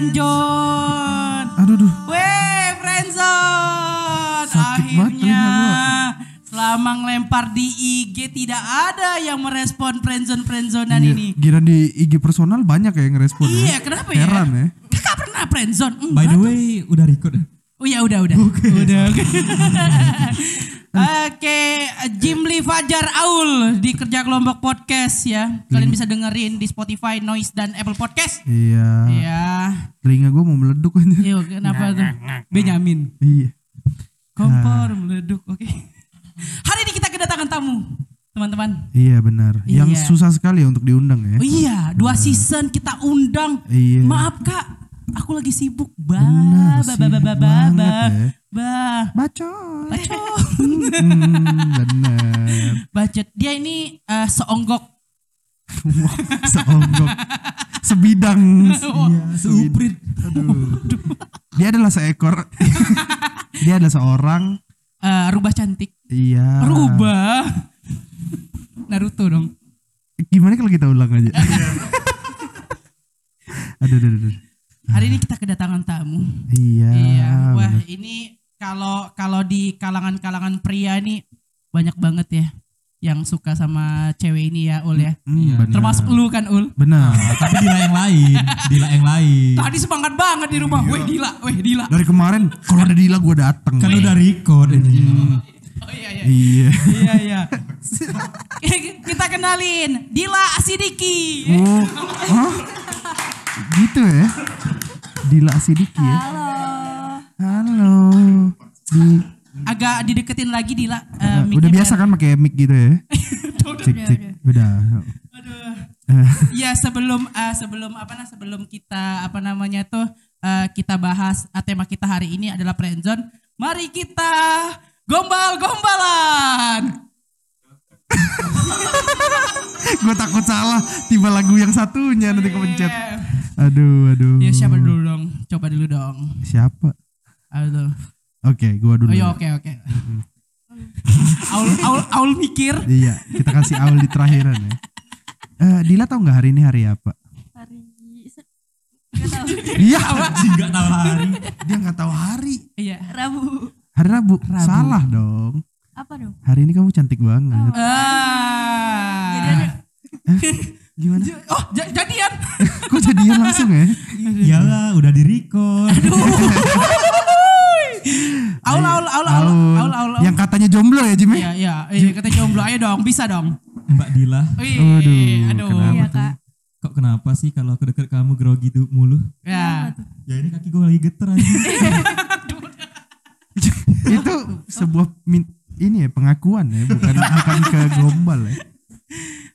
friendzone. Aduh, duh. Weh, friendzone. Sakit Akhirnya selama ngelempar di IG tidak ada yang merespon friendzone friendzonean Iya, ini. Kira di IG personal banyak ya yang ngerespon ya. Iya, kenapa ya? Heran ya. Kakak pernah friendzone? By Enggak. the way, udah record. Oh ya udah udah. Udah. oke. Jimli Fajar Aul di Kerja Kelompok Podcast ya. Kalian bisa dengerin di Spotify, Noise dan Apple Podcast. Iya. Ya. Telinga gue mau meleduk aja. Yuk, kenapa tuh? Benyamin. Iya. Kompor meleduk. Oke. Hari ini kita kedatangan tamu, teman-teman. Iya benar. Yang Iya. susah sekali untuk diundang ya. Oh iya, dua season kita undang. Iya. Maaf Kak, aku lagi sibuk. Ba, Benar, ba, ba, ba, ba, ba, banget ba. ya. Ba. Bacot. Bacot. Hmm, benar. Bacot. Dia ini eh, seonggok. Seonggok. Sebidang. Iya, Seuprit. Aduh. Dia adalah seekor. Dia adalah seorang. eh, rubah cantik. Iya. Rubah. Naruto dong. Gimana kalau kita ulang aja? aduh, aduh, aduh. Hari ini kita kedatangan tamu. Iya. iya. Wah, ini kalau kalau di kalangan-kalangan pria ini banyak banget ya yang suka sama cewek ini ya, Ul ya. Hmm, benar. Termasuk lu kan, Ul. Benar. Tapi Dila yang lain. Dila yang lain. Tadi semangat banget di rumah. Weh, Dila, weh, Dila. Dari kemarin kalau ada Dila gue dateng. Kan udah record ini. Oh iya iya. Iya. Iya iya. Kita kenalin Dila Asidiki. Oh, hah? Gitu ya? Dila Sidiki ya? Halo. Di, Agak dideketin lagi Dila. eh, Nah, mic-nya udah biasa kan pakai mic gitu ya? Cik cik. Udah. Aduh. Eh, Ya sebelum eh, sebelum apa nah sebelum kita apa namanya tuh eh, kita bahas eh, tema kita hari ini adalah friendzone. Mari kita gombal-gombalan. gue takut salah tiba lagu yang satunya nanti kepencet. Iya. Aduh, aduh. Ya siapa dulu dong? Coba dulu dong. Siapa? Aduh. Oke, gua dulu. Oh iya oke oke. Aul, Aul, Aul mikir. Iya, kita kasih awal di terakhiran ya. Eh, Dila tahu nggak hari ini hari apa? Hari. Iya, Anjing gak tahu hari. dia nggak tahu hari. Iya. Rabu. Hari Rabu. Rabu. Salah dong. Apa dong? Hari ini kamu cantik banget. Ah. Jadi ada Gimana? Oh, ja- jadian. Kok jadian langsung ya? Iyalah, udah di record. Aul, aul, aul, aul, aul, aul, aul. Yang katanya jomblo ya, Jim? Iya, iya. Eh, kata jomblo ayo dong, bisa dong. Mbak Dila, Wih, Aduh, aduh. kenapa Iya tuh? kak. kok kenapa sih kalau aku deket kamu grogi tuh mulu? Ya. Ya ini kaki gue lagi geter aja. Itu sebuah min- ini ya pengakuan ya, bukan bukan ke gombal ya.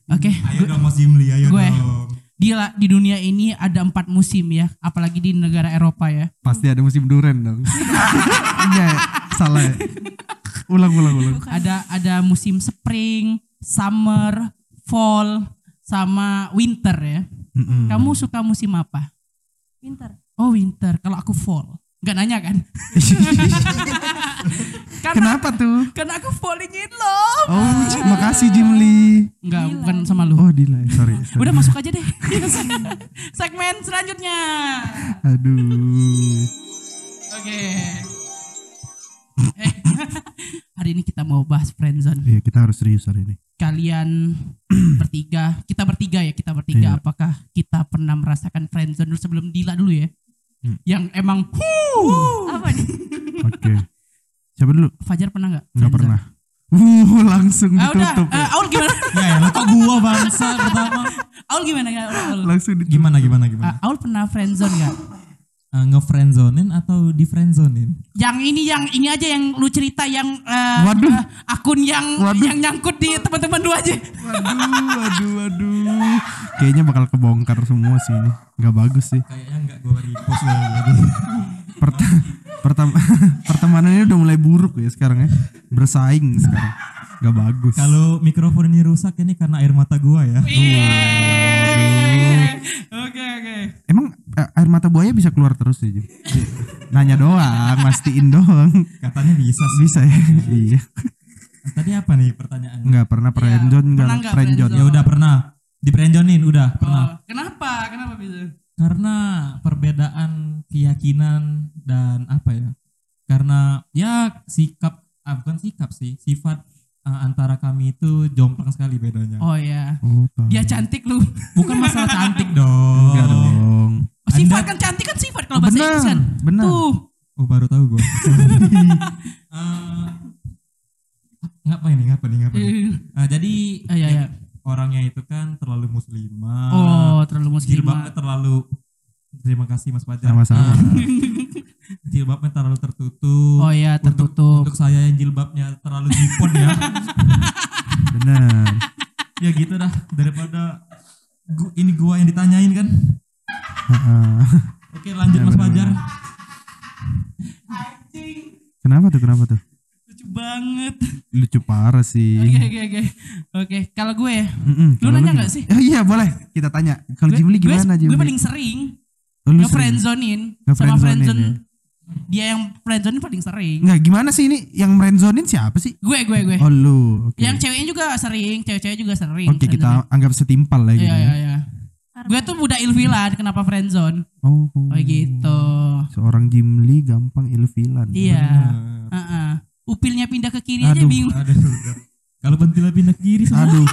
Oke. ayo dong Mas Jimli, ayo Gue. dong. Di, di dunia ini ada empat musim ya, apalagi di negara Eropa ya. Pasti ada musim duren dong. Enggak, ya? salah ya. Ulang ulang ulang. Ada ada musim spring, summer, fall, sama winter ya. Mm-mm. Kamu suka musim apa? Pinter. Oh winter. Kalau aku fall. Gak nanya kan? karena, Kenapa tuh? karena aku falling in love. Oh, makasih Jimli. Enggak, Dila. bukan sama lu. Oh, Dila, ya, sorry. sorry. Udah masuk aja deh. Segmen selanjutnya. Aduh. Oke. Eh, hari ini kita mau bahas friendzone. Iya, kita harus serius hari ini. Kalian bertiga, kita bertiga ya, kita bertiga. Iya. Apakah kita pernah merasakan friendzone dulu sebelum Dila dulu ya? Hmm. Yang emang, huh, Apa nih? Oke. Siapa dulu? Fajar pernah nggak? Enggak friendzone? pernah. Uh, langsung Ah, udah, ditutup. Eh, Aul gimana? Ya ya, kok gua bangsa pertama. Aul gimana ya? Aul? Langsung ditutup. Gimana gimana gimana? Ah, Aul pernah friendzone nggak? Uh, Nge-friendzonin atau di friendzonin? Yang ini yang ini aja yang lu cerita yang eh, Waduh. eh, akun yang Waduh. yang nyangkut di teman-teman lu aja. Waduh, waduh, waduh. Kayaknya bakal kebongkar semua sih ini. Gak bagus sih. Kayaknya enggak gua repost lagi. Perta- pertam- pertemanannya udah mulai buruk ya sekarang ya. Bersaing sekarang. Gak bagus. Kalau mikrofon ini rusak ini karena air mata gua ya. Oke oke. Emang eh, air mata buaya bisa keluar terus ya? Nanya doang, mastiin doang. Katanya bisa sih. Bisa ya? iya. Tadi apa nih pertanyaannya? Enggak pernah friendzone pernah enggak nggak friendzone. Ya udah pernah. Di friendzonin udah pernah. Oh, kenapa? Kenapa bisa? Karena perbedaan keyakinan dan apa ya? Karena ya sikap ah, bukan sikap sih, sifat ah, antara kami itu jomplang sekali bedanya. Oh ya. Oh, tahu. Dia cantik lu. Bukan masalah cantik dong. Enggak dong. Oh, sifat Anda- kan cantik kan sifat kalau bahasa Benar, Inggris kan. benar. Tuh. Oh baru tahu gue. ngapa ini? Ngapa nih? Ngapa nih? Eh, Nah, jadi Ah, iya, iya. Orangnya itu kan terlalu muslimah. Oh, terlalu jilbabnya muslimah. terlalu Terima kasih Mas Fajar. Sama-sama. Jilbabnya terlalu tertutup. Oh iya, Untuk- tertutup. Untuk, saya yang jilbabnya terlalu jipon ya. Benar. ya gitu dah daripada gu- ini gua yang ditanyain kan. Heeh. Oke, lanjut Ya, Mas Fajar. Kenapa tuh? Kenapa tuh? Lucu banget. Lucu parah sih. Oke, oke, oke. Oke, kalau gue Mm-mm, Lu nanya nggak sih? Oh iya boleh kita tanya. Kalau Jimli gimana Jimli? gue paling sering Oh, sering? friendzonin sama Nge-friendzonin friendzone. ya? Dia yang friendzonin paling sering. Nggak gimana sih ini yang friendzonin siapa sih? Gue, gue, gue. Oh lu. Oke. Yang ceweknya juga sering, cewek-cewek juga sering. Oke kita friendzonin. anggap setimpal lah gitu. Iya, ya. iya, iya. Gue tuh budak ilfilan kenapa friendzone? Oh, Oh gitu. Seorang Jimli gampang ilfilan. Iya. Heeh. Upilnya pindah ke kiri aja Aduh. bingung. Aduh. Kalau pentilnya pindah ke kiri semua. Aduh.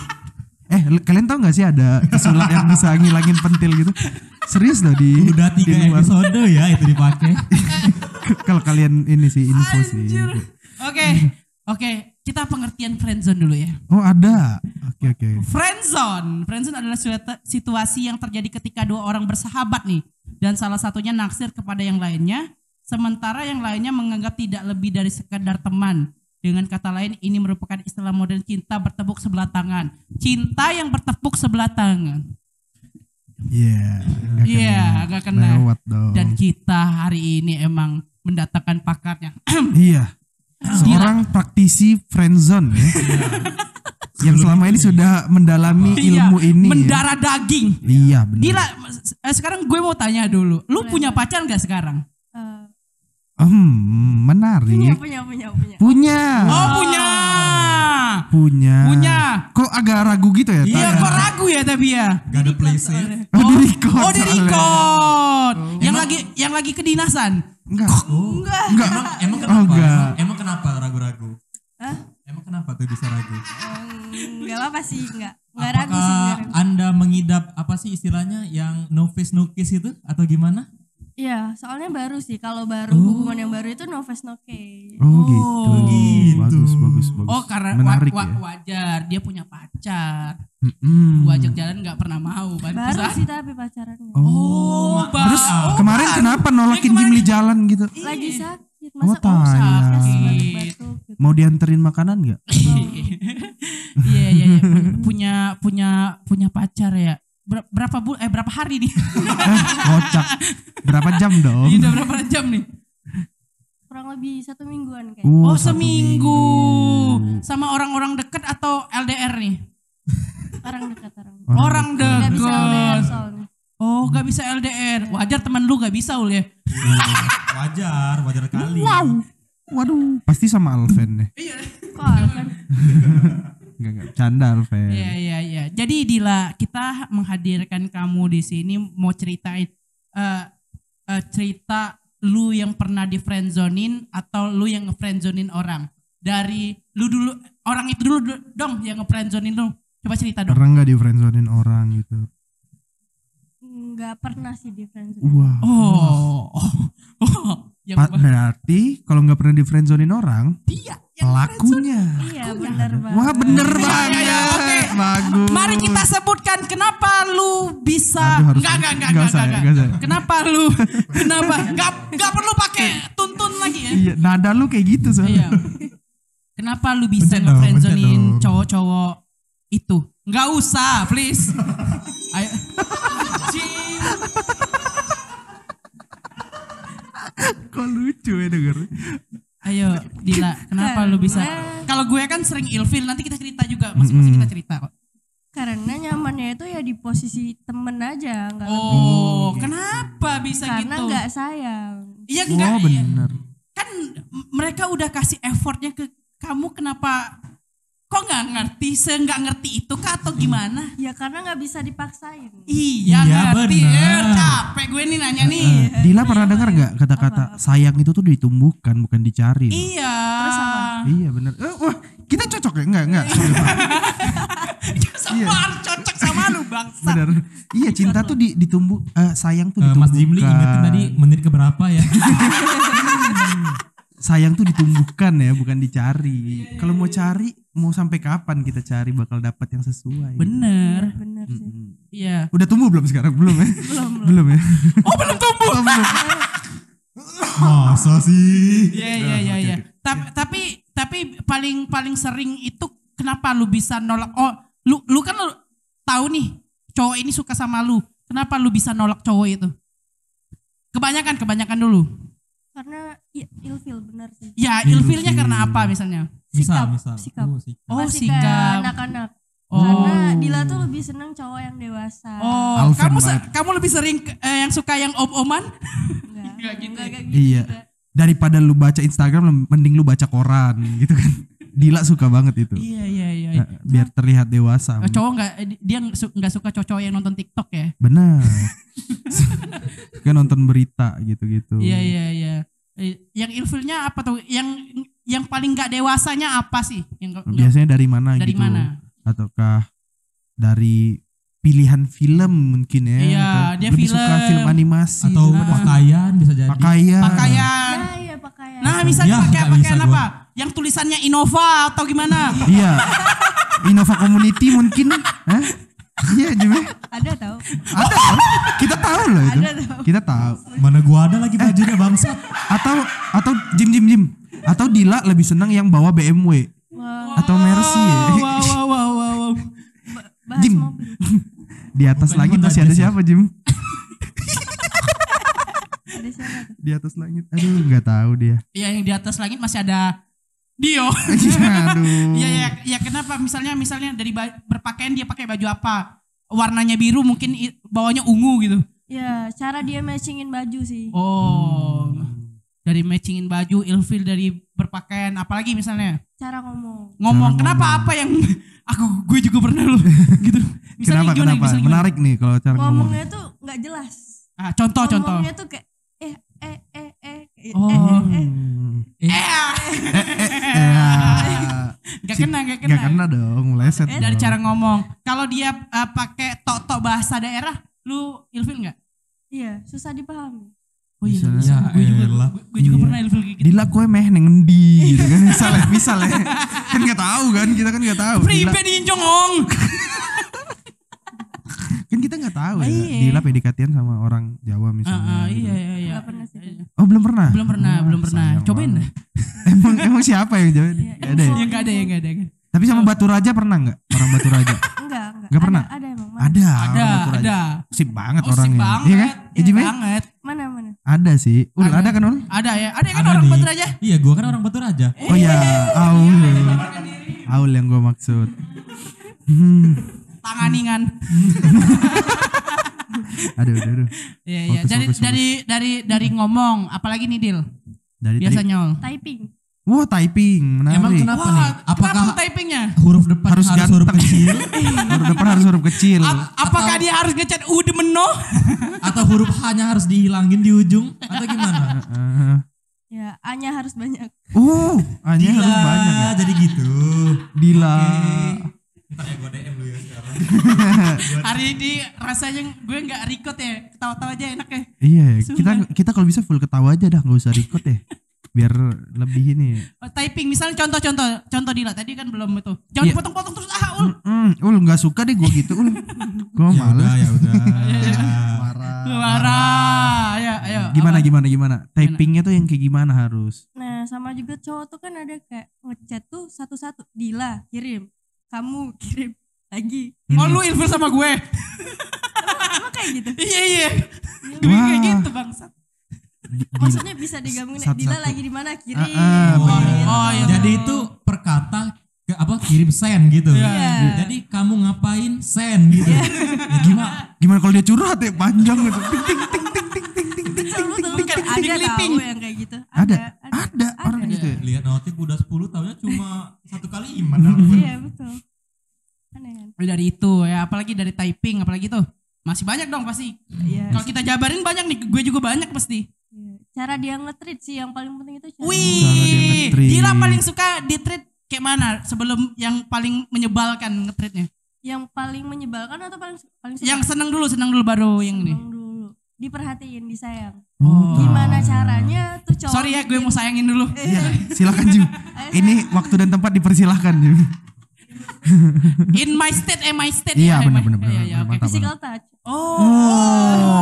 Eh, kalian tahu nggak sih ada kesulap yang bisa ngilangin pentil gitu? Serius loh di Udah di tiga luar. episode ya itu dipakai. Kalau kalian ini sih info sih. Anjir. Oke. Oke, kita pengertian friendzone dulu ya. Oh ada. Oke oke. Friendzone. Friendzone adalah suatu situasi yang terjadi ketika dua orang bersahabat nih dan salah satunya naksir kepada yang lainnya sementara yang lainnya menganggap tidak lebih dari sekedar teman. Dengan kata lain ini merupakan istilah modern cinta bertepuk sebelah tangan. Cinta yang bertepuk sebelah tangan. Iya. nggak Iya, kena. agak kena. Lewat dong. Dan kita hari ini emang mendatangkan pakarnya. Iya. Seorang praktisi friendzone ya. yang selama ini sudah mendalami Iya, ilmu ini. ya. Mendarah daging. Iya benar. Dila, eh, sekarang gue mau tanya dulu. Lu punya pacar gak sekarang? Hmm, menarik. punya, punya, punya, punya. Punya. Oh punya. Punya. Punya. Kok agak ragu gitu ya? Iya kok ragu ya tapi ya. Gak ada play safe. Oh, di record Oh di record. Yang lagi yang lagi kedinasan. Enggak. Enggak. Enggak. Emang, emang Oh, kenapa? enggak. emang, emang kenapa ragu-ragu? Hah? Emang kenapa tuh bisa ragu? Enggak apa-apa sih, enggak. Enggak ragu sih, enggak Apakah ragu. Anda mengidap apa sih istilahnya yang no face no kiss itu atau gimana? Iya, soalnya baru sih. Kalau baru Oh. hubungan yang baru itu no face no case. Oh, gitu. gitu. Bagus, bagus, bagus. Oh karena wa- menarik wa- ya. wajar dia punya pacar. Mm-mm. Gua ajak jalan nggak pernah mau. Baru Baru bisa- sih tapi pacarannya. Oh, Terus baru. Oh, kemarin baru. kenapa nolakin Eh, kemarin- Jimli jalan gitu? Lagi sakit. Oh, Masa tanya. sakit Sakit. batuk-batuk gitu. Mau dianterin makanan nggak? Iya iya iya punya punya punya pacar ya. Ber- berapa bu eh berapa hari nih? eh, kocak. Berapa jam dong? Ini udah berapa jam nih? Kurang lebih satu mingguan kayaknya. Uh, Oh, seminggu. minggu. Sama orang-orang deket atau LDR nih? Orang dekat orang. dekat. Orang Enggak bisa LDR deket. soalnya. Oh, gak bisa LDR. Wajar teman lu gak bisa ul ya. Wajar, wajar kali. Waduh, pasti sama Alven deh. Kok Alvan? Enggak enggak, canda Alven. Iya iya iya. Jadi Dila, kita menghadirkan kamu di sini mau ceritain eh eh, cerita lu yang pernah di friendzonin atau lu yang nge-friendzonin orang. Dari lu dulu orang itu dulu do- dong yang nge-friendzonin lu. Coba cerita dong. Pernah nggak di friendzonin orang gitu? Enggak pernah sih di friendzone. Wah. Oh. Oh. oh. Yang Pa- berarti kalau nggak pernah di friendzonin orang, dia yang pelakunya. Iya, benar banget. Wah bener Iya, banget. iya, oke. Bagus. Mari kita sebutkan kenapa lu bisa Aduh, enggak enggak enggak enggak enggak, usah ya, enggak, enggak ya. Kenapa lu kenapa enggak enggak perlu pakai tuntun lagi ya. Iya, nada lu kayak gitu Iya. soalnya. Kenapa lu bisa nge-friendzonin cowok-cowok itu? Enggak usah, please. Ayo. Kok lucu ya denger. Ayo, Dila, kenapa lu bisa? Karena- Kalau gue kan sering ilfil, nanti kita cerita juga, masing-masing kita cerita kok. Karena nyamannya itu ya di posisi temen aja, enggak Oh, kenapa bisa karena gitu? enggak sayang. Iya enggak. Wah iya. bener. kan mereka udah kasih effortnya ke kamu kenapa kok nggak ngerti se nggak ngerti itu kah atau gimana Ya karena nggak bisa dipaksain. iya, Iya, ngerti bener. Eh, capek gue nih nanya nih Eh, Dila pernah dengar gak kata-kata sayang itu tuh ditumbuhkan bukan dicari? loh. iya Terus apa? Iya bener. Eh, wah kita cocok ya? Enggak enggak. Sorry, Pak. semua harus cocok sama lu bangsa bener. Iya cinta tuh di, ditumbuh eh, sayang tuh Eh, ditumbuhkan. Mas Jimli ingetin tadi menit keberapa ya? sayang tuh ditumbuhkan ya bukan dicari. Kalau mau cari mau sampai kapan kita cari bakal dapat yang sesuai. bener Bener sih. Mm-mm. iya Udah tumbuh belum sekarang? Belum ya? Belum, belum ya? oh belum tumbuh Oh, belum. Masa sih? Iya iya iya iya. Tapi tapi tapi paling paling sering itu kenapa lu bisa nolak? Oh, lu lu kan lu tahu nih cowok ini suka sama lu. Kenapa lu bisa nolak cowok itu? Kebanyakan kebanyakan dulu. Karena ya, ilfil bener sih. Ya, Ilfil. ilfilnya karena apa misalnya? Misal, Sikap, misal. sikap. Oh, sikap. Oh, Masih sikap. kayak anak-anak. Oh. Karena Dila tuh lebih seneng cowok yang dewasa. Oh, Alven kamu se- banget. kamu lebih sering eh, yang suka yang om-oman? Enggak, Nggak gitu ya? kayak Iya. juga. Daripada lu baca Instagram mending lu baca koran gitu kan. Dila suka banget itu. Iya iya iya. Eh, biar terlihat dewasa. Eh, Cowok nggak eh, dia nggak su- nggak suka cowok yang nonton TikTok ya? Benar. kan nonton berita gitu-gitu. Iya iya iya. Eh, Yang ilfilnya apa tuh? Yang yang paling nggak dewasanya apa sih? Yang nggak- Biasanya dari mana dari gitu? mana? Ataukah dari pilihan film mungkin ya? Iya, Atau dia lebih suka film. film animasi Atau daripada pakaian bisa jadi. pakaian. Pakaian. Nah, iya pakaian. Nah, misalnya Ya, pakai pakaian bisa apa? gua. Yang tulisannya Innova atau gimana? Iya. Innova Community mungkin. Hah? Iya, Jim. Ada tahu. Ada. kan? Kita tahu loh itu. Ada tahu. Kita tahu. Mana gua ada lagi bajunya bangsat. Atau atau Jim Jim Jim. Lebih senang yang bawa BMW Wah, atau Mercy ya. Wow wow wow wow. wow. bahas Jim. mobil. Di atas Bukan langit masih ada siapa, Jim? Ada siapa tuh? Di atas langit. Aduh, nggak tahu dia. Iya, yang di atas langit masih ada Dio. Aduh. Iya ya, ya kenapa misalnya misalnya dari ba- berpakaian dia pakai baju apa? Warnanya biru mungkin bawahnya ungu gitu. Ya, cara dia matchingin baju sih. Oh. Dari matchingin baju, ilfil dari berpakaian, apalagi misalnya Cara ngomong. ngomong Cara kenapa ngomong. apa yang aku gue juga pernah loh gitu. Misalnya Kenapa gimana, kenapa? misalnya gimana? Menarik nih kalau cara ngomong. Ngomongnya tuh nggak jelas. Ah, contoh contoh. Ngomongnya tuh kayak eh eh eh eh eh Oh. eh eh eh. Eh, Ya. gak kena gak kena. Gak kena dong, meleset. Eh, dari cara ngomong. Kalau dia eh, pakai tok-tok bahasa daerah, lu ilfil nggak? Iya, susah dipahami. Oh iya, bisa. Ya gue juga, elah. gue, gue juga Iya. pernah ilfil kayak gitu. Dila kue meh neng ngendi gitu kan misalnya misalnya kan nggak tahu kan kita kan nggak tahu Dila, Pribe di Jongong. kan kita nggak tahu ya Iya. Dila PDKT-an sama orang Jawa misalnya Ah, ah, gitu. iya iya iya. Nggak pernah sih. oh belum pernah Belum pernah, Wah, belum pernah. Cobain dah. emang emang siapa yang jawab Iya, Gak ada ya? Ya enggak ada ya enggak ada. Tapi sama Batu Raja pernah nggak orang Batu Raja Enggak, enggak. Nggak pernah? Ada, ada emang. Mana? ada Ada, orang Batu Raja. ada. sip banget Oh, sip orangnya banget. iya kan Iya ya? banget. Mana mana? ada sih Ul Ada. ada kan Ul Ada ya. Ada kan Ada orang nih. Batu Raja? Iya, gua kan orang Batu Raja. oh ya Aul Aul yang gue maksud. Tanganingan. aduh aduh aduh Iya iya. Dari fokus, dari dari dari ngomong, apalagi nih Dil? dari Biasanya Ol. Typing. Wah typing menarik Emang kenapa nih? Wah, Apakah kenapa typingnya? huruf depan Harus harus, huruf kecil huruf depan harus huruf kecil Ap- apakah dia harus ngecat u demeno? atau huruf hanya harus dihilangin di ujung atau gimana? Ya, A-nya harus banyak. oh hanya harus banyak ya jadi gitu. Dila Ntar ya gua DM lu ya sekarang. Hari ini rasanya gue nggak record ya. Ketawa-tawa aja enak ya. iya ya. kita Sumpah. kita kalau bisa full ketawa aja dah nggak usah record ya biar lebih ini Oh, typing misalnya contoh-contoh contoh Dila tadi kan belum itu. Jangan Iya. dipotong-potong terus ah ul. Hmm, ul nggak suka deh gue gitu ul gue Ya udah, males ya udah. marah Marah. Ya, ayo. gimana apa? gimana gimana typingnya tuh yang kayak gimana harus Nah, sama juga cowok tuh kan ada kayak ngechat tuh satu-satu. Dila, kirim. Kamu kirim lagi. Oh lu ilfil sama gue. Sama kayak gitu. iya iya. Gue kayak gitu bangsat. Di- di- Maksudnya bisa digabungin Satu-satu. Dila lagi di mana kirim. Ah, ah, Oh, iya. Oh, iya. Jadi itu per kata ke apa kirim send gitu. Iya. Jadi kamu ngapain send gitu. Ya, gimana? gimana kalau dia curhat ya panjang gitu ting ting ting ting ting ting ting ting Betul, betul, Bukan, betul. di Ada tahu yang kayak gitu. ada Ada. ada orang gitu ya Lihat notif udah 10 tahunnya cuma satu kali iman dalam Iya, betul. dari itu ya apalagi dari typing apalagi tuh masih banyak dong pasti Iya. kalau kita jabarin banyak nih gue juga banyak pasti Iya. Cara dia nge-treat sih yang paling penting itu cara. Cara dia wih. Dila paling suka di treat kayak mana sebelum yang paling menyebalkan nge-treatnya Yang paling menyebalkan atau paling paling suka? yang seneng dulu seneng dulu baru yang ini Seneng dulu. Diperhatiin, disayang. Oh, Gimana caranya tuh cowok sorry ya gue mau sayangin dulu Iya, silakan Jim. Ini waktu dan tempat dipersilahkan Jim. in my state eh my state Iya, ya, benar, my- benar, benar, iya, iya, benar, oke. mantap. physical touch. oh Oh,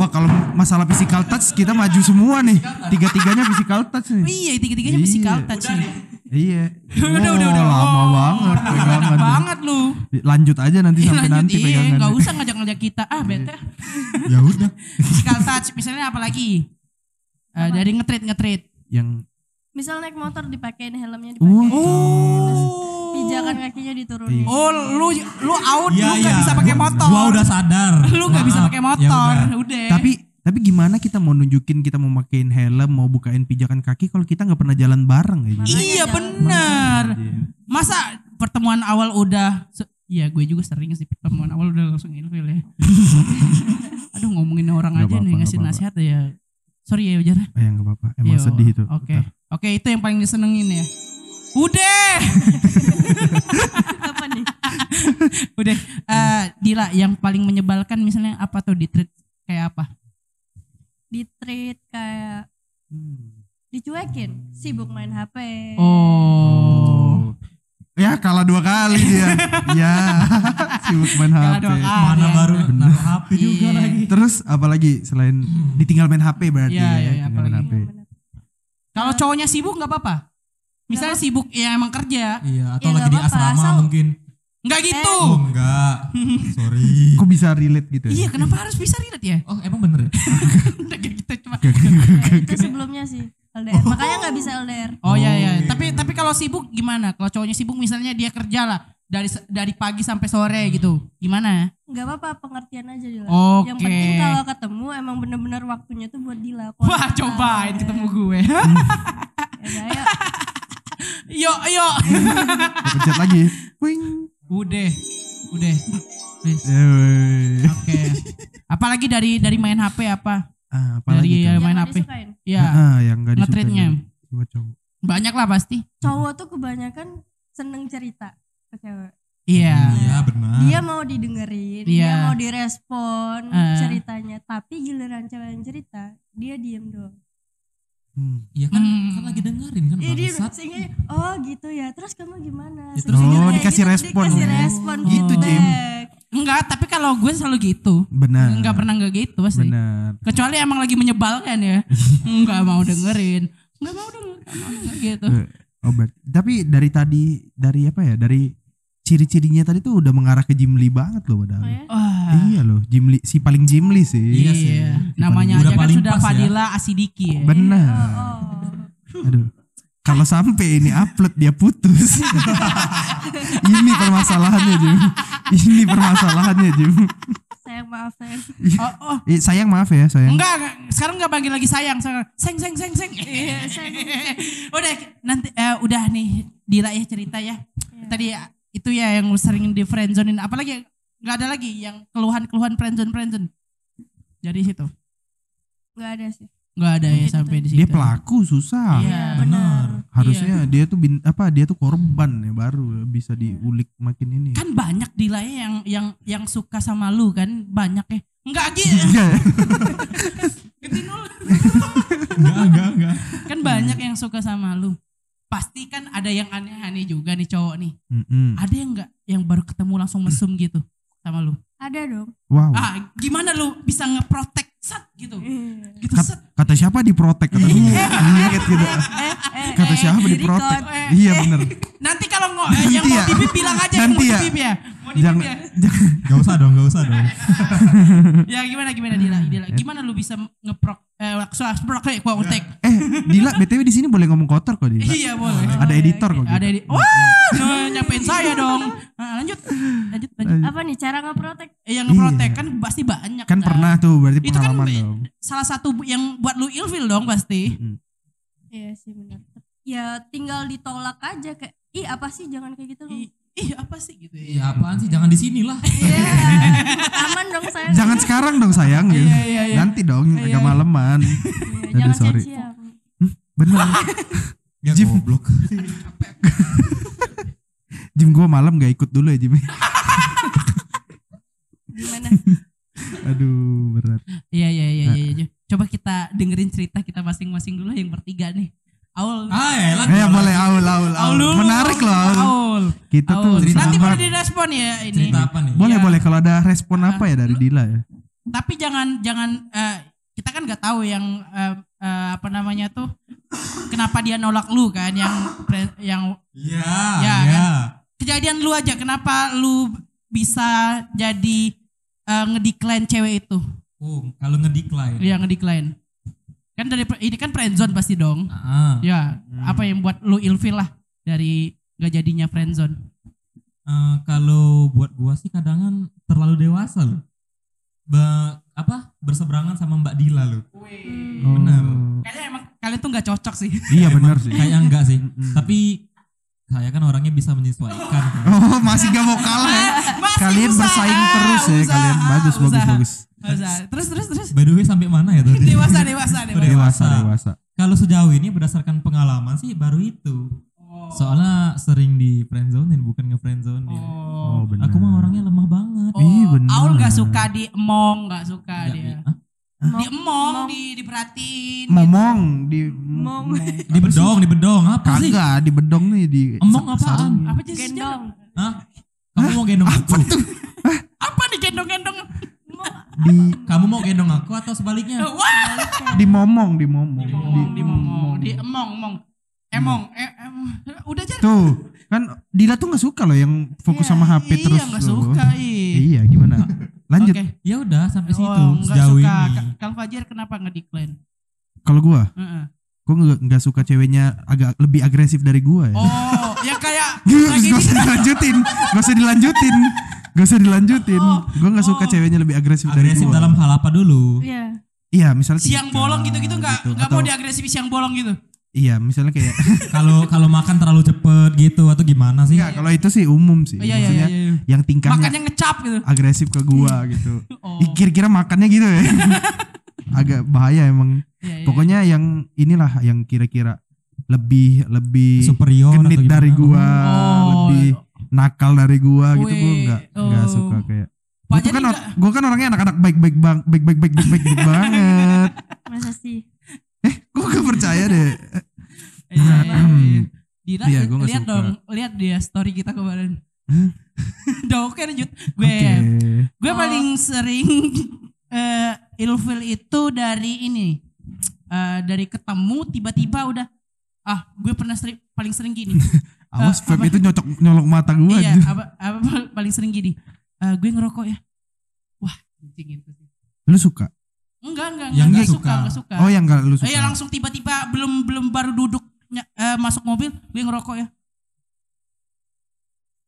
wah kalau masalah physical touch kita maju semua nih. Tiga-tiganya physical touch nih. iya tiga-tiganya Iya. physical touch nih Iya. udah udah udah Oh, Lama Oh, banget pegangan. banget lu Lanjut aja nanti Ih, sampai lanjut nanti iya pegangan. nggak usah ngajak-ngajak kita ah bete Ya udah. physical touch misalnya apa lagi Eh, dari ngetrit ngetrit Yang Misal naik motor dipakein helmnya Oh. dipakein. oh Pijakan kakinya diturunin. Iya. oh lu lu out Iya, lu nggak iya. bisa pakai motor Gua udah sadar. lu nggak bisa pakai Ya motor udah. udah tapi tapi gimana kita mau nunjukin kita mau makein helm, mau bukain pijakan kaki kalau kita nggak pernah jalan bareng ya? Jim? Makanya iya jangan- benar masa pertemuan awal udah Iya gue juga sering sih pertemuan awal udah langsung ilfil ya Aduh ngomongin orang Nggak aja apa-apa, nih ngasih apa-apa. nasihat ya Sorry ya Ujar Eh, nggak apa-apa. Emang Iya, sedih itu. Oke Bentar. Oke itu yang paling disenengin ya Udah Apa nih? Udah Eh, Dila yang paling menyebalkan misalnya apa tuh di treat kayak apa Di treat kayak dicuekin, sibuk main HP. Oh Ya kalah dua kali dia. ya sibuk main Kalah HP. dua kali. Mana Ah, baru naruh HP juga Iya. lagi. Terus apalagi selain ditinggal main HP berarti Iya, ya, iya, iya, tinggal main apalagi. HP. Iya, benar. Kalau cowoknya sibuk nggak apa-apa Misalnya sibuk ya emang kerja Iya, atau Ya, lagi di asrama asal- mungkin. Nggak gitu Oh, enggak. Sorry. Kok bisa relate gitu? ya? Iya kenapa harus bisa relate ya Oh, emang bener ya? Kayak gitu cuma Ya, itu sebelumnya sih LDR. Makanya nggak bisa LDR. Oh iya iya, Oh, tapi tapi kalau sibuk gimana? Kalau cowoknya sibuk misalnya dia kerja lah dari dari pagi sampai sore gitu. Gimana? Nggak apa-apa, pengertian aja Dila. Oke. Yang penting kalau ketemu emang bener-bener waktunya tuh buat Dila. Wah, cobain ketemu gue. Ya udah, yuk. Gua pencet lagi. Wing. Udah. Udah. Eh. Oke. Apalagi dari dari main HP apa? Ah, Dari apalagi ya, tuh? main Yang HP. nggak disukain. Ya, Ah, yang enggak disukai ngetritnya. dari cowok. Banyak lah pasti. Cowok tuh kebanyakan seneng cerita ke cewek. Iya. Iya, benar. Dia mau didengerin, Iya. dia mau direspon Eh. ceritanya. Tapi giliran cewek yang cerita, dia diem doang. Hmm. Iya kan, Hmm. kan lagi dengerin kan Iya dia sehingga oh gitu ya. Terus kamu gimana? Ya, terus Oh, dikasih gitu, respon. Dikasih Oh, respon gitu, Jim. Enggak, tapi kalau gue selalu gitu. Benar. Enggak pernah enggak gitu pasti. Benar. Kecuali emang lagi menyebalkan ya. Enggak mau dengerin. Enggak mau dengerin. Enggak mau denger gitu. Eh, Oh, ber- tapi dari tadi dari apa ya? Dari ciri-cirinya tadi tuh udah mengarah ke Jimli banget loh padahal. Oh ya? Wah. Iya loh, Jimli si paling Jimli sih. Iya sih. Namanya Udah aja kan sudah ya. Fadila Asidiki ya. Benar. Oh, oh. Aduh. Kalau sampai ini upload dia putus. ini permasalahannya Jim. Ini permasalahannya Jim. Sayang maaf sayang. Oh, oh. Eh, sayang maaf ya sayang. Enggak, enggak. sekarang enggak panggil lagi sayang, sekarang seng seng seng seng. Iya, seng, udah nanti eh, udah nih Dila ya cerita ya. Iya. Tadi itu ya yang sering di friendzonein apalagi enggak ada lagi yang keluhan-keluhan friendzone friendzone. Dari situ. Nggak ada sih. Enggak ada ya Gitu sampai di situ. Dia pelaku susah. Iya, benar. Harusnya dia tuh bin, apa dia tuh korban ya baru bisa diulik makin ini. Kan banyak Dila ya yang yang yang suka sama lu kan banyak ya. Enggak gitu. Enggak. Gede nol. Enggak, enggak, enggak. kan banyak yang suka sama lu. Pasti kan ada yang aneh-aneh juga nih cowok nih. Mm-mm. Ada yang enggak yang baru ketemu langsung mesum gitu sama lu? Ada dong. Wow. Ah, gimana lu bisa ngeprotek sat gitu? Iya. Gitu Kat- set. kata siapa diprotek kata gue. Ingat gitu. Eh, eh, Kata eh, siapa di diprotek? Eh, Iya bener. Nanti kalau ngo, eh, yang mau ya. dibip bilang aja yang Nanti mau ya. ya. Mau Jangan ya. Gak usah dong, gak usah dong. Ya gimana gimana Dila? Dila. Gimana lu bisa ngeprok eh sprok kayak gua utek. Eh, Dila BTW di sini boleh ngomong kotor kok Dila. Iya boleh. Ada editor kok. Ada gitu. di Wah, no, nyampein saya dong. Nah, lanjut. Lanjut lanjut. Apa nih cara ngeprotek? Eh, yang ngeprotek Iya. kan pasti banyak. Kan pernah tuh berarti Itu kan pengalaman dong. salah satu yang buat lu ilfil dong pasti. Iya sih benar. Ya tinggal ditolak aja kayak ih apa sih jangan kayak gitu loh. Ih apa sih gitu Iya apaan sih jangan di sini lah. Iya. Aman dong saya. Jangan sekarang dong sayang gitu. Iya, iya, iya. Nanti dong Iya, agak iya. maleman. Iya, Aduh, Jangan sorry. siap-siap. Bener. Ya Jim. goblok. Jim gua malam gak ikut dulu ya Jim. Gimana? Aduh berat. iya iya iya iya iya. coba kita dengerin cerita kita masing-masing dulu yang bertiga nih Aul Ah ya lah. Eh boleh aul aul Aul aul. Menarik loh aul. Aul Kita tuh Aul. nanti sahabat. boleh direspon ya ini Cerita apa nih? Boleh Iya. boleh kalau ada respon apa ya dari Dila ya? tapi jangan jangan eh, kita kan nggak tahu yang eh, eh, apa namanya tuh kenapa dia nolak lu kan yang pre- yang Iya. Ya, Iya. kan? kejadian lu aja kenapa lu bisa jadi eh, ngedecline cewek itu Oh kalau ngedecline. ya ngedecline kan dari ini kan friendzone pasti dong Ah. ya Hmm. apa yang buat lu ilfil lah dari gak jadinya friendzone Eh, kalau buat gua sih kadangan terlalu dewasa loh. Ba- apa berseberangan sama Mbak Dila loh. Benar. kayaknya emang kalian tuh nggak cocok sih Iya benar sih. Kayak enggak sih. Tapi saya kan orangnya bisa menyesuaikan. Oh masih gak mau kalah ya. Masih Kalian usaha, bersaing terus ya usaha, kalian. Bagus bagus bagus. Terus terus terus By the way sampai mana ya tadi? dewasa dewasa dewasa Dewasa dewasa. Kalau sejauh ini berdasarkan pengalaman sih baru itu. Oh. Soalnya sering di friendzone bukan nge friendzone Oh oh, benar. Aku mah orangnya lemah banget. oh. Ih, bener. Aul nggak suka di emong nggak suka Nggak, dia Hah? di emong di diperhatiin Momong di Mong. Di bedong, di bedong apa sih? Kagak di bedong nih di Emong apaan? apa sih Gendong. Hah? Kamu mau gendong aku? apa nih gendong-gendong Di Kamu mau gendong aku atau sebaliknya? wah di momong di momong. di momong di momong di emong emong emong eh, em- udah jadi Tuh kan Dila tuh nggak suka loh yang fokus sama HP iya, terus. nggak loh. suka ih. Iya gimana? Lanjut. Oke. Ya udah sampai situ Oh, nggak sejauh suka. ini. Ka- Kal Fajar kenapa ngedecline? Kalau gua, Heeh. gua nggak nggak suka ceweknya agak lebih agresif dari gua ya. Oh, yang kayak Gak usah dilanjutin, gak usah dilanjutin, gak usah dilanjutin. Oh, Gue nggak suka oh. ceweknya lebih agresif, dari Agresif gua. dalam hal apa dulu? Iya. Iya, misalnya siang tingkah bolong gitu-gitu nggak gitu. nggak Atau- mau diagresif siang bolong gitu. Iya, misalnya kayak Kalau kalau makan terlalu cepet gitu atau gimana sih? Enggak, kalau itu sih umum sih. Oh, iya, iya, Maksudnya iya, iya. yang tingkahnya Makannya ngecap gitu. agresif ke gua gitu. Oh. Kira-kira makannya gitu ya. Agak bahaya emang. Iya, iya, Pokoknya yang inilah yang kira-kira lebih lebih Superior atau genit dari gua, Oh. lebih nakal dari gua gitu gua Wih, enggak enggak oh. suka kayak Pak Gua tuh Jadi kan or- nggak- gua kan orangnya anak-anak baik-baik bang baik-baik baik-baik baik-baik banget. Masa sih? Gue gak percaya deh. Iya, iya, iya. Dila, Iya, gua nggak lihat suka. dong, lihat dia story kita kemarin. Hmm? Dong, oke lanjut. Gue Oke. gue Oh. paling sering eh ilfil itu dari ini. Eh, dari ketemu tiba-tiba udah ah gue pernah sering paling sering gini Awas Eh, vape apa? itu nyocok nyolok mata gue. iya apa, apa paling sering gini Eh, gue ngerokok ya wah anjing itu sih Lu suka? enggak enggak Yang enggak, nggak suka suka. enggak suka Oh yang gak lu suka? Eh, ya langsung tiba-tiba belum belum baru duduk eh, masuk mobil gue ngerokok ya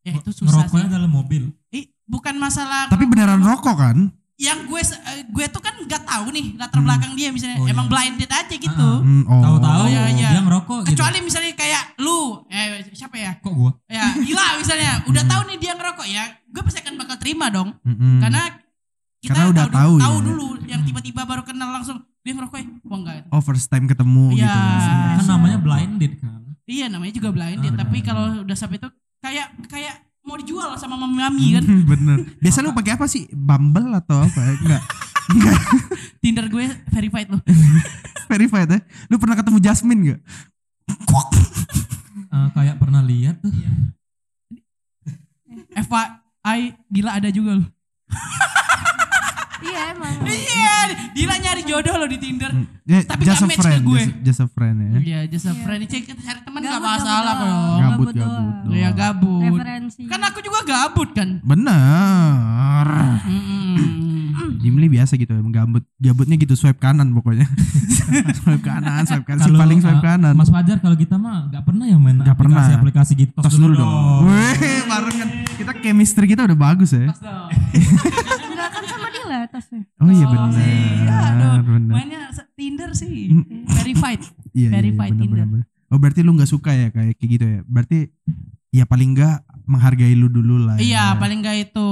ya itu susah Ngerokoknya sih dalam mobil. Ih, bukan masalah Tapi beneran rokok kan? Yang gue eh, gue tuh kan nggak tahu nih latar Hmm. belakang dia misalnya Oh, iya. emang blinded aja gitu Hmm, oh. Tahu-tahu Oh, iya, iya. dia ngerokok gitu. kecuali misalnya kayak lu eh siapa ya Kok gua? ya gila misalnya udah tahu nih dia ngerokok ya gue pasti akan bakal terima dong karena kita Karena udah tahu, tahu dulu, tahu ya. dulu yang tiba-tiba baru kenal langsung dia ngerokok ya wah enggak Oh first time ketemu Iya. gitu. maksudnya. Kan namanya blinded kan. iya namanya juga blinded Ah, tapi kalau udah sampai itu kayak kayak mau dijual sama mami-mami kan Bener. Biasa lu pakai apa sih? Bumble atau apa? Enggak. Enggak. Tinder gue verified loh Verified ya. Lu pernah ketemu Jasmine gak? Eh, kayak pernah lihat tuh. Eva I Dila ada juga loh Iya emang. iya Dila nyari jodoh loh di Tinder Ya, Tapi just a nggak match ke friend. gue. Just, just a friend ya. Iya, just a Iya. friend. Cek kita cari teman gak masalah kok. Gabut, Gabut. Iya gabut. Referensi. Kan aku juga gabut kan. Bener. Mm-mm. Jimli biasa gitu gabut. Gabutnya gitu swipe kanan pokoknya. swipe kanan, swipe kanan. Si Kalau, paling swipe eh, kanan. Mas Fajar kalau kita mah nggak pernah ya main Nggak pernah. aplikasi-aplikasi gitu. Tos dulu dong. Weh, barengan. Kita chemistry kita udah bagus ya. Pas dong. Enggak sama Dila tasnya. Oh iya Oh, sih. Iya, aduh. benar. Benar. Mainnya Tinder sih. Verified. Iya, iya, iya, verified benar, Tinder. benar, benar. Oh berarti lu nggak suka ya kayak kayak gitu ya. Berarti ya paling enggak menghargai lu dulu lah. Iya, ya. paling enggak itu.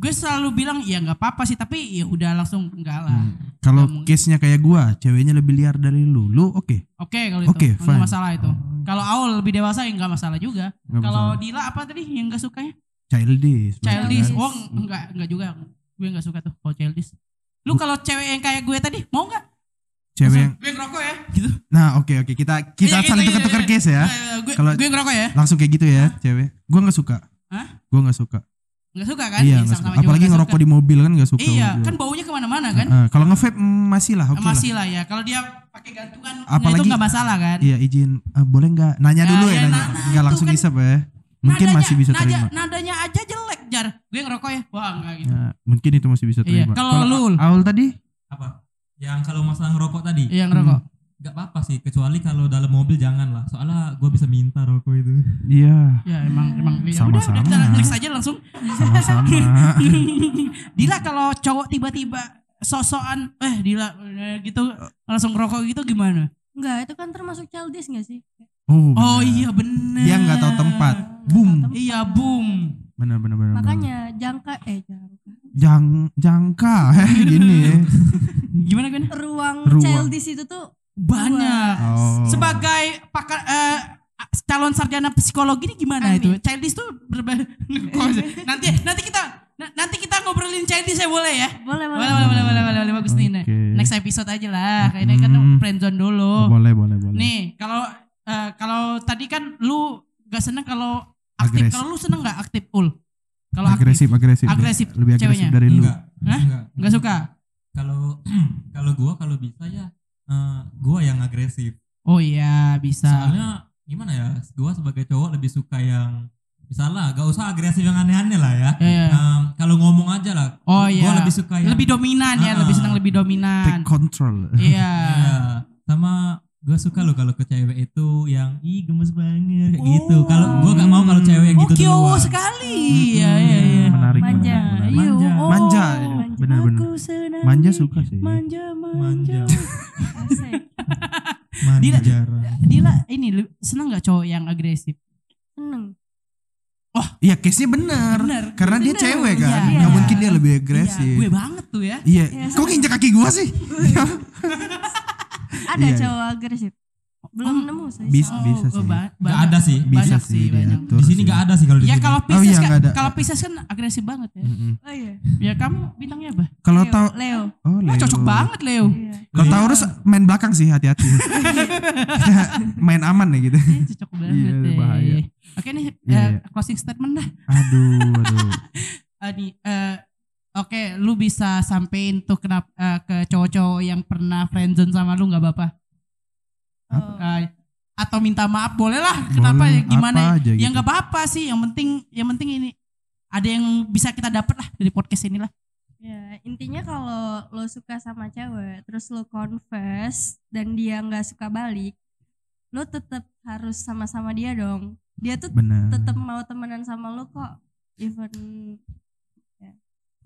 Gue selalu bilang ya nggak apa-apa sih, tapi ya udah langsung enggak lah. Hmm. Kalau Nggak case-nya kayak gua, ceweknya lebih liar dari lu. Lu oke. Oke kalau itu, Oke, nggak masalah itu. Kalau Aul lebih dewasa ya nggak masalah juga. Nggak Kalau. Dila apa tadi yang nggak sukanya? childish. Childish. kan? Oh enggak enggak juga. Gue nggak suka tuh kalau childish. Lu kalau cewek yang kayak gue tadi mau nggak? Cewek yang Gue ngerokok ya. Gitu. Nah, oke oke kita kita Iya, saling gitu, tukar-tukar iya, case ya. Gue Kalau- gue ngerokok ya. Langsung kayak gitu ya, cewek. Gua nggak suka. Hah? Gua nggak suka. Nggak suka kan? iya, Iya, nggak suka. Apalagi ngerokok suka. di mobil kan nggak suka. Iya, gua. kan baunya ke mana-mana kan? Ah, kalau nge-vape mm, masih lah, oke lah. Masih lah ya. Kalau dia pakai gantungan nah Apalagi- itu nggak masalah kan? Iya, izin ah, boleh nggak? Nanya Ya, dulu ya, ya, nanya. nah, nggak langsung kan isap ya. Mungkin Nadanya- masih bisa nada- terima. Nadanya aja Jar. Gue ngerokok ya. Wah, enggak gitu. Ya, mungkin itu masih bisa Iya, terima. kalau lu? Aul tadi? Apa? Yang kalau masalah ngerokok tadi, Iya, ngerokok. nggak apa-apa sih, kecuali kalau dalam mobil jangan lah. Soalnya gue bisa minta rokok itu. Iya, Ya, emang emang ya Sama-sama. udah, udah kita next aja langsung. sama-sama. Dila kalau cowok tiba-tiba sosokan eh Dila eh, gitu langsung ngerokok gitu gimana? Enggak, itu kan termasuk childish gak sih? Oh, Oh benar. iya bener. Dia nggak tahu tempat. Boom. tahu tempat. Iya, boom. Benar benar benar. Makanya jangka eh jangka. Jang jangka gini ya. Gimana gimana? Ruang, Ruang. childish itu tuh Banyak. Oh. Sebagai pakar eh, calon sarjana psikologi ini gimana Amin. itu? Childish tuh berba nanti nanti kita na- nanti kita ngobrolin childish ya boleh ya? boleh Boleh boleh. boleh boleh boleh boleh, boleh. bagus nih. Nah, Oke. Next episode aja lah. Kayaknya kan Hmm. friendzone dulu. Boleh boleh boleh. Nih, kalau eh, kalau tadi kan lu gak seneng kalau aktif. Agresif. Kalau lu seneng gak aktif ul? Kalau agresif agresif. Agresif Lebih agresif ceweknya. dari lu. Enggak. Hah? Enggak. Gak suka? Kalau kalau gua kalau bisa ya eh, gua yang agresif. Oh iya, bisa. Soalnya gimana ya? Gua sebagai cowok lebih suka yang misalnya gak usah agresif yang aneh-aneh lah ya. Ya, ya. Em, kalau ngomong aja lah. Oh Gua iya. lebih suka yang Lebih dominan ya, Ah. lebih senang lebih Take dominan. control. Iya. Iya. Sama gue suka loh kalau ke cewek itu yang ih gemes banget kayak gitu. Oh. Kalau gue gak mau kalau cewek yang Oh, gitu kiowo duluan. sekali. Mm-mm, Iya, iya, iya. Menarik. Manja. menarik, menarik. Iya, Manja. oh. Manja. Benar-benar. Senang Manja suka sih. Manja, Manja. manja. Asik. Manja. Dila ini seneng gak cowok yang agresif? Seneng. Iya, case-nya. Bener. Karena dia Bener. cewek kan. Nggak Iya. mungkin dia lebih Iya, agresif. gue banget tuh ya. Iya. Iya, Kok nginjek kaki gua sih? Ada Iya. cowok agresif. Belum nemu saya. Bis- Oh, bisa oh, sih. ba- Gak ada sih. Bisa Banyak sih banyak. Di sini sih. gak ada sih kalau di Ya kalau Oh Pisces iya, kan, nggak kalau Pisces kan agresif banget ya. Mm-mm. Oh iya. Ya kamu bintangnya apa? Kalau Leo. tahu Leo. Oh, Oh, Leo. cocok banget Leo. Iya. Kalau Leo. Taurus main belakang sih hati-hati. main aman ya gitu. Iya, cocok banget Iya, deh. bahaya. Oke nih, Iya, eh, iya. closing statement dah. Aduh, aduh. Ah, nih, eh, Oke, lu bisa sampein tuh kenapa eh, ke cowok-cowok yang pernah friendzone sama lu nggak apa-apa? Oh. Atau minta maaf boleh lah. Kenapa Boleh, ya? Gimana? apa ya? aja Ya gitu. nggak apa-apa sih. Yang penting, yang penting ini ada yang bisa kita dapat lah dari podcast ini lah. Ya, intinya kalau lo suka sama cewek, terus lo confess dan dia nggak suka balik, lo tetap harus sama-sama dia dong. Dia tuh tetap mau temenan sama lo kok, even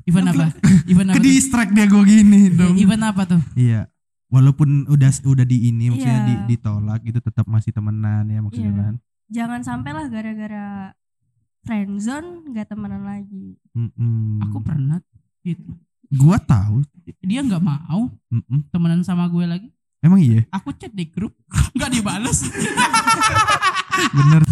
Event apa? Event apa? Ke tuh? distract dia gue gini dong. Event apa tuh? Iya. Walaupun udah udah di ini maksudnya Iya. di- ditolak gitu tetap masih temenan ya maksudnya Iya. kan. jangan sampai lah gara-gara friendzone nggak temenan lagi. Mm-mm. Aku pernah gitu. gua tahu. Dia nggak mau Mm-mm. temenan sama gue lagi. Emang iya? Aku chat di grup, nggak dibales. Bener